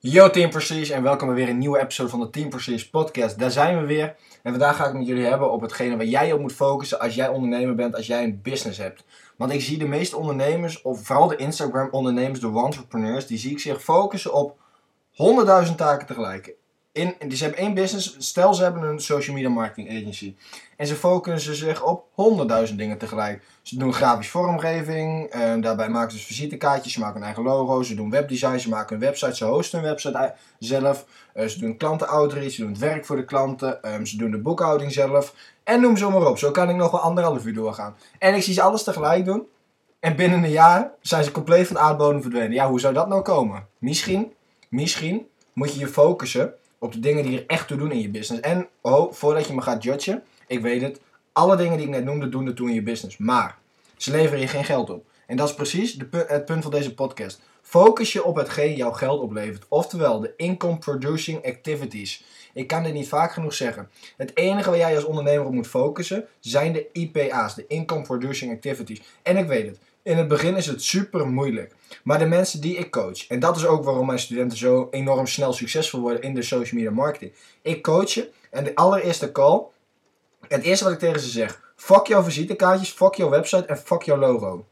Yo Team Prestige en welkom bij weer een nieuwe episode van de Team Prestige podcast. Daar zijn we weer en vandaag ga ik met jullie hebben op hetgene waar jij op moet focussen als jij ondernemer bent, als jij een business hebt. Want ik zie de meeste ondernemers, of vooral de Instagram ondernemers, de entrepreneurs, die zie ik zich focussen op 100.000 taken tegelijk in, ze hebben één business. Stel ze hebben een social media marketing agency. En ze focussen zich op honderdduizend dingen tegelijk. Ze doen grafisch vormgeving. Uh, daarbij maken ze visitekaartjes. Ze maken een eigen logo. Ze doen webdesign. Ze maken een website. Ze hosten een website zelf. Uh, ze doen klanten Ze doen het werk voor de klanten. Um, ze doen de boekhouding zelf. En noem zo maar op. Zo kan ik nog wel anderhalf uur doorgaan. En ik zie ze alles tegelijk doen. En binnen een jaar zijn ze compleet van de verdwenen. Ja, hoe zou dat nou komen? Misschien, misschien moet je je focussen op de dingen die er echt toe doen in je business. En, oh, voordat je me gaat judgen, ik weet het, alle dingen die ik net noemde doen er toe in je business. Maar ze leveren je geen geld op. En dat is precies de, het punt van deze podcast. Focus je op hetgeen jouw geld oplevert. Oftewel, de income producing activities. Ik kan dit niet vaak genoeg zeggen. Het enige waar jij als ondernemer op moet focussen zijn de IPA's, de income producing activities. En ik weet het, in het begin is het super moeilijk. Maar de mensen die ik coach, en dat is ook waarom mijn studenten zo enorm snel succesvol worden in de social media marketing. Ik coach je en de allereerste call, het eerste wat ik tegen ze zeg, fuck jouw visitekaartjes, fuck jouw website en fuck jouw logo.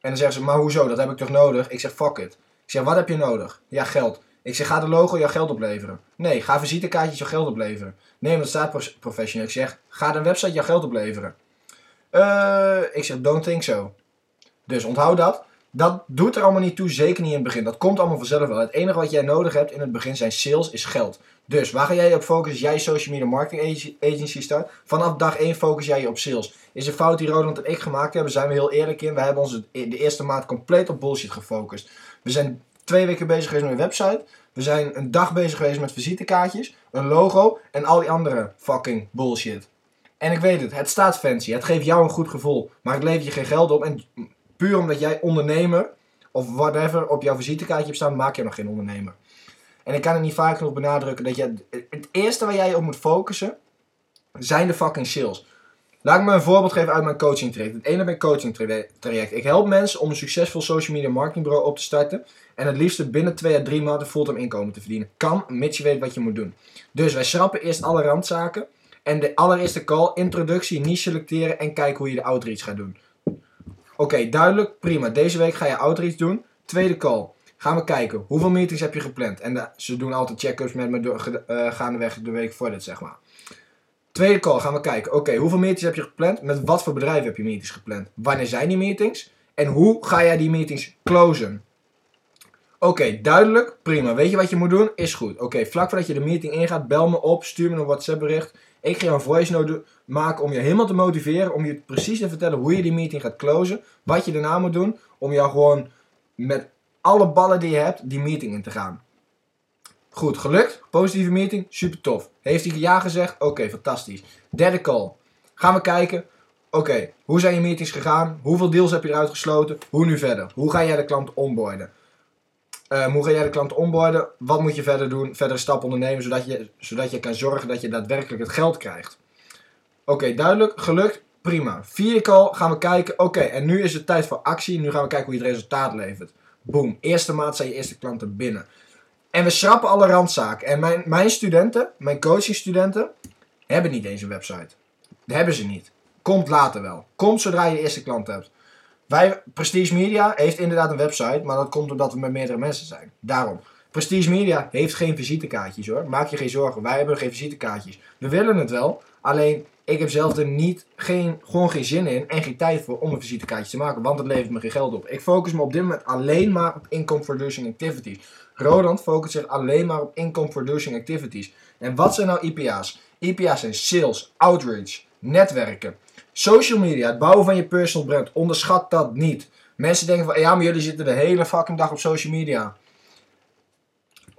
En dan zeggen ze, maar hoezo, dat heb ik toch nodig? Ik zeg, fuck it. Ik zeg, wat heb je nodig? Ja, geld. Ik zeg, ga de logo jouw geld opleveren? Nee, ga visitekaartjes jouw geld opleveren. Nee, dat staat professioneel. Ik zeg, ga de website jouw geld opleveren? Uh, ik zeg, don't think so. Dus onthoud dat. Dat doet er allemaal niet toe, zeker niet in het begin. Dat komt allemaal vanzelf wel. Het enige wat jij nodig hebt in het begin zijn sales, is geld. Dus waar ga jij op focussen jij social media marketing agency start? Vanaf dag 1 focus jij je op sales. Is een fout die Roland en ik gemaakt hebben, zijn we heel eerlijk in. We hebben ons de eerste maand compleet op bullshit gefocust. We zijn twee weken bezig geweest met een website. We zijn een dag bezig geweest met visitekaartjes, een logo en al die andere fucking bullshit. En ik weet het, het staat fancy. Het geeft jou een goed gevoel. Maar het levert je geen geld op. En puur omdat jij ondernemer of whatever op jouw visitekaartje hebt staan, maak je nog geen ondernemer. En ik kan het niet vaak genoeg benadrukken dat je het eerste waar jij op moet focussen zijn de fucking sales. Laat ik me een voorbeeld geven uit mijn coaching traject. Het ene mijn coaching traject. Ik help mensen om een succesvol social media marketingbureau op te starten. En het liefst binnen twee à drie maanden fulltime inkomen te verdienen. Kan, mits je weet wat je moet doen. Dus wij schrappen eerst alle randzaken. En de allereerste call, introductie, niet selecteren en kijken hoe je de outreach gaat doen. Oké, duidelijk, prima. Deze week ga je outreach doen. Tweede call. Gaan we kijken, hoeveel meetings heb je gepland? En ze doen altijd check-ups met me door, uh, gaandeweg de week voor dit, zeg maar. Tweede call, gaan we kijken. Oké, hoeveel meetings heb je gepland? Met wat voor bedrijf heb je meetings gepland? Wanneer zijn die meetings? En hoe ga jij die meetings closen? Oké, duidelijk, prima. Weet je wat je moet doen? Is goed. Oké, vlak voordat je de meeting ingaat, bel me op, stuur me een WhatsApp bericht. Ik ga een voice note maken om je helemaal te motiveren. Om je precies te vertellen hoe je die meeting gaat closen. Wat je daarna moet doen. Om jou gewoon met alle ballen die je hebt, die meeting in te gaan. Goed, gelukt. Positieve meeting. Super tof. Heeft hij ja gezegd? Oké, fantastisch. Derde call. Gaan we kijken. Oké, hoe zijn je meetings gegaan? Hoeveel deals heb je eruit gesloten? Hoe nu verder? Hoe ga jij de klant onboarden? Um, hoe ga jij de klant onboarden? Wat moet je verder doen? Verdere stappen ondernemen, zodat je, zodat je kan zorgen dat je daadwerkelijk het geld krijgt. Oké, duidelijk, gelukt, prima. Vierde call gaan we kijken. Oké, en nu is het tijd voor actie. Nu gaan we kijken hoe je het resultaat levert. Boom, eerste maand zijn je eerste klanten binnen. En we schrappen alle randzaken. En mijn, mijn studenten, mijn coachingstudenten, hebben niet eens een website. Dat hebben ze niet. Komt later wel. Komt zodra je eerste klant hebt. Wij, Prestige Media heeft inderdaad een website, maar dat komt omdat we met meerdere mensen zijn. Daarom. Prestige Media heeft geen visitekaartjes hoor. Maak je geen zorgen. Wij hebben geen visitekaartjes. We willen het wel. Alleen ik heb zelf er niet, geen, gewoon geen zin in en geen tijd voor om een visitekaartje te maken. Want het levert me geen geld op. Ik focus me op dit moment alleen maar op income producing activities. Roland focust zich alleen maar op income producing activities. En wat zijn nou IPA's? IPA's zijn sales, outreach, netwerken. Social media, het bouwen van je personal brand, onderschat dat niet. Mensen denken van, ja, maar jullie zitten de hele fucking dag op social media.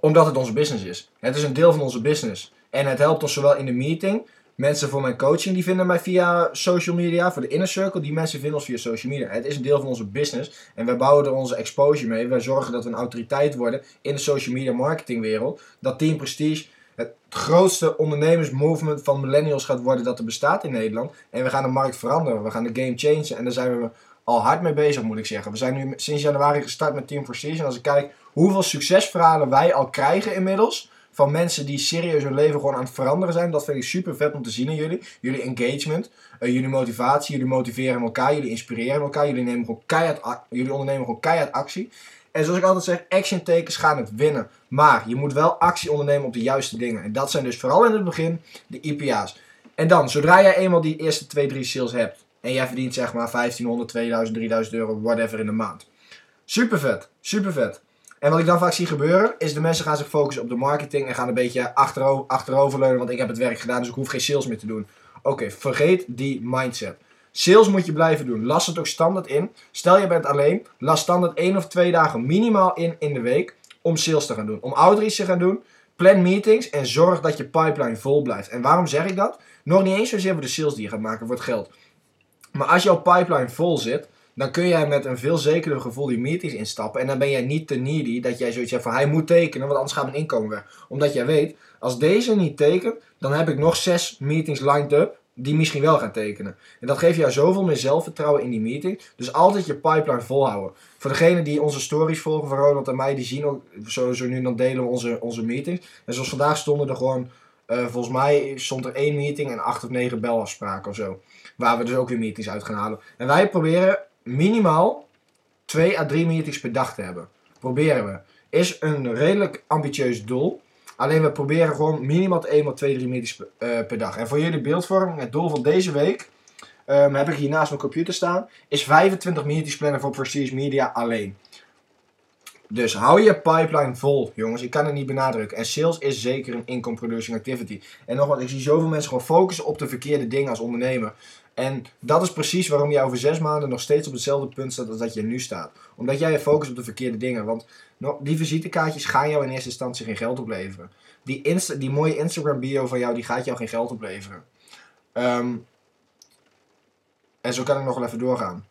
Omdat het onze business is. Het is een deel van onze business. En het helpt ons zowel in de meeting. Mensen voor mijn coaching, die vinden mij via social media. Voor de inner circle, die mensen vinden ons via social media. Het is een deel van onze business. En wij bouwen er onze exposure mee. Wij zorgen dat we een autoriteit worden in de social media marketingwereld. Dat Team Prestige het grootste ondernemersmovement van millennials gaat worden dat er bestaat in Nederland. En we gaan de markt veranderen. We gaan de game changen. En daar zijn we al hard mee bezig, moet ik zeggen. We zijn nu sinds januari gestart met Team Prestige. En als ik kijk hoeveel succesverhalen wij al krijgen inmiddels. Van mensen die serieus hun leven gewoon aan het veranderen zijn. Dat vind ik super vet om te zien in jullie. Jullie engagement, uh, jullie motivatie, jullie motiveren elkaar, jullie inspireren elkaar. Jullie, nemen gewoon jullie ondernemen gewoon keihard actie. En zoals ik altijd zeg, action takers gaan het winnen. Maar je moet wel actie ondernemen op de juiste dingen. En dat zijn dus vooral in het begin de IPA's. En dan, zodra jij eenmaal die eerste 2, 3 sales hebt. En jij verdient zeg maar 1500, 2000, 3000 euro, whatever in de maand. Super vet, super vet. En wat ik dan vaak zie gebeuren, is de mensen gaan zich focussen op de marketing en gaan een beetje achterover, achteroverleunen, want ik heb het werk gedaan, dus ik hoef geen sales meer te doen. Oké, vergeet die mindset. Sales moet je blijven doen. Las het ook standaard in. Stel je bent alleen, las standaard één of twee dagen minimaal in in de week om sales te gaan doen. Om outreach te gaan doen. Plan meetings en zorg dat je pipeline vol blijft. En waarom zeg ik dat? Nog niet eens zozeer voor de sales die je gaat maken voor het geld. Maar als jouw pipeline vol zit, dan kun jij met een veel zekerder gevoel die meetings instappen. En dan ben jij niet te needy dat jij zoiets hebt van hij moet tekenen, want anders gaat mijn inkomen weg. Omdat jij weet, als deze niet tekent, dan heb ik nog zes meetings lined up die misschien wel gaan tekenen. En dat geeft jou zoveel meer zelfvertrouwen in die meeting. Dus altijd je pipeline volhouden. Voor degenen die onze stories volgen van Ronald en mij, die zien ook sowieso nu dan delen we onze, onze meetings. En zoals vandaag stonden er gewoon, eh, volgens mij stond er één meeting en acht of negen belafspraken of zo. Waar we dus ook weer meetings uit gaan halen. En wij proberen minimaal twee à drie meetings per dag te hebben. Proberen we. Is een redelijk ambitieus doel. Alleen we proberen gewoon minimaal te eenmaal twee, drie meetings per, per dag. En voor jullie beeldvorming, het doel van deze week, ehm, heb ik hier naast mijn computer staan, is 25 meetings plannen voor Prestige Media alleen. Dus hou je pipeline vol, jongens. Ik kan het niet benadrukken. En sales is zeker een income producing activity. En nogmaals, ik zie zoveel mensen gewoon focussen op de verkeerde dingen als ondernemer. En dat is precies waarom je over zes maanden nog steeds op hetzelfde punt staat als dat je nu staat. Omdat jij je focust op de verkeerde dingen. Want die visitekaartjes gaan jou in eerste instantie geen geld opleveren. Die, die mooie Instagram bio van jou, die gaat jou geen geld opleveren. Ehm, en zo kan ik nog wel even doorgaan.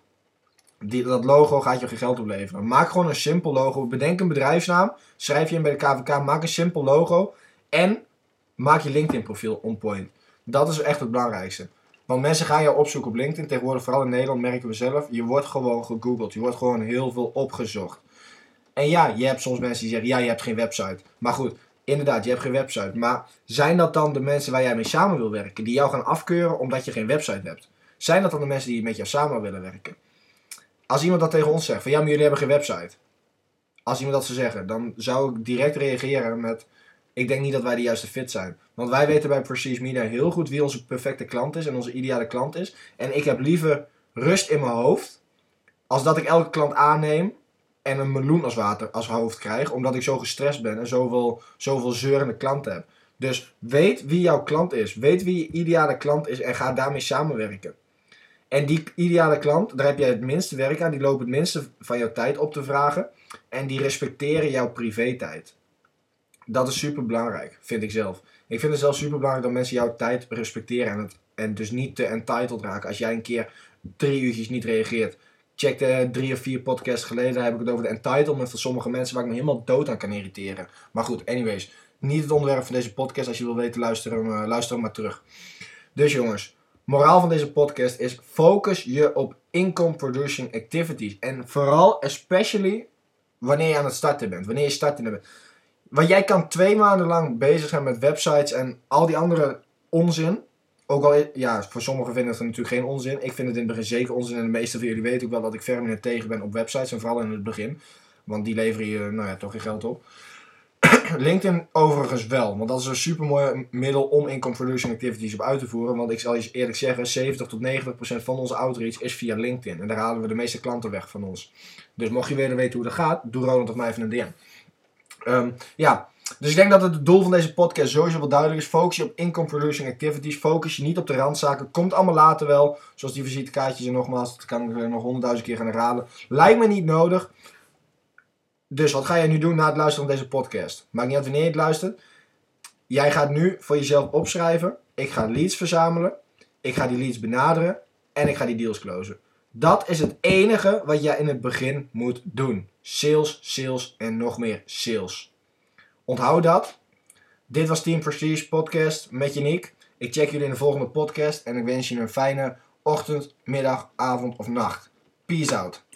Die, dat logo gaat je geen geld opleveren. Maak gewoon een simpel logo. Bedenk een bedrijfsnaam. Schrijf je in bij de KVK. Maak een simpel logo. En maak je LinkedIn profiel on point. Dat is echt het belangrijkste. Want mensen gaan jou opzoeken op LinkedIn. Tegenwoordig, vooral in Nederland, merken we zelf. Je wordt gewoon gegoogeld. Je wordt gewoon heel veel opgezocht. En ja, je hebt soms mensen die zeggen: ja, je hebt geen website. Maar goed, inderdaad, je hebt geen website. Maar zijn dat dan de mensen waar jij mee samen wil werken? Die jou gaan afkeuren omdat je geen website hebt? Zijn dat dan de mensen die met jou samen willen werken? Als iemand dat tegen ons zegt: van ja, maar jullie hebben geen website. Als iemand dat zou zeggen, dan zou ik direct reageren met: ik denk niet dat wij de juiste fit zijn. Want wij weten bij Prestige Media heel goed wie onze perfecte klant is en onze ideale klant is. En ik heb liever rust in mijn hoofd, als dat ik elke klant aanneem en een meloen als water als hoofd krijg, omdat ik zo gestrest ben en zoveel, zoveel zeurende klanten heb. Dus weet wie jouw klant is. Weet wie je ideale klant is en ga daarmee samenwerken. En die ideale klant, daar heb jij het minste werk aan. Die lopen het minste van jouw tijd op te vragen. En die respecteren jouw privé-tijd. Dat is super belangrijk, vind ik zelf. Ik vind het zelf super belangrijk dat mensen jouw tijd respecteren. En, het, en dus niet te entitled raken. Als jij een keer drie uurtjes niet reageert. Check de drie of vier podcasts geleden. Daar heb ik het over de entitlement van sommige mensen waar ik me helemaal dood aan kan irriteren. Maar goed, anyways. Niet het onderwerp van deze podcast. Als je wil weten, luister hem, eh, luister hem maar terug. Dus jongens, moraal van deze podcast is: focus je op income producing activities. En vooral, especially, wanneer je aan het starten bent. Wanneer je startende bent. Want jij kan twee maanden lang bezig zijn met websites en al die andere onzin. Ook al, ja, voor sommigen vinden het natuurlijk geen onzin. Ik vind het in het begin zeker onzin. En de meeste van jullie weten ook wel dat ik verder tegen ben op websites. En vooral in het begin. Want die leveren je, nou ja, toch geen geld op. LinkedIn overigens wel. Want dat is een super mooi middel om income producing activities op uit te voeren. Want ik zal je eerlijk zeggen, 70 tot 90 procent van onze outreach is via LinkedIn. En daar halen we de meeste klanten weg van ons. Dus mocht je willen weten hoe dat gaat, doe Ronald of mij even een DM. Ehm, ja, dus ik denk dat het doel van deze podcast sowieso wel duidelijk is. Focus je op income producing activities. Focus je niet op de randzaken. Komt allemaal later wel. Zoals die visitekaartjes en nogmaals, dat kan ik nog honderdduizend keer gaan herhalen. Lijkt me niet nodig. Dus wat ga jij nu doen na het luisteren van deze podcast? Maakt niet uit wanneer je het luistert. Jij gaat nu voor jezelf opschrijven. Ik ga leads verzamelen. Ik ga die leads benaderen. En ik ga die deals closen. Dat is het enige wat jij in het begin moet doen. Sales, sales en nog meer sales. Onthoud dat. Dit was Team Prestige podcast met Janiek. Ik check jullie in de volgende podcast. En ik wens je een fijne ochtend, middag, avond of nacht. Peace out.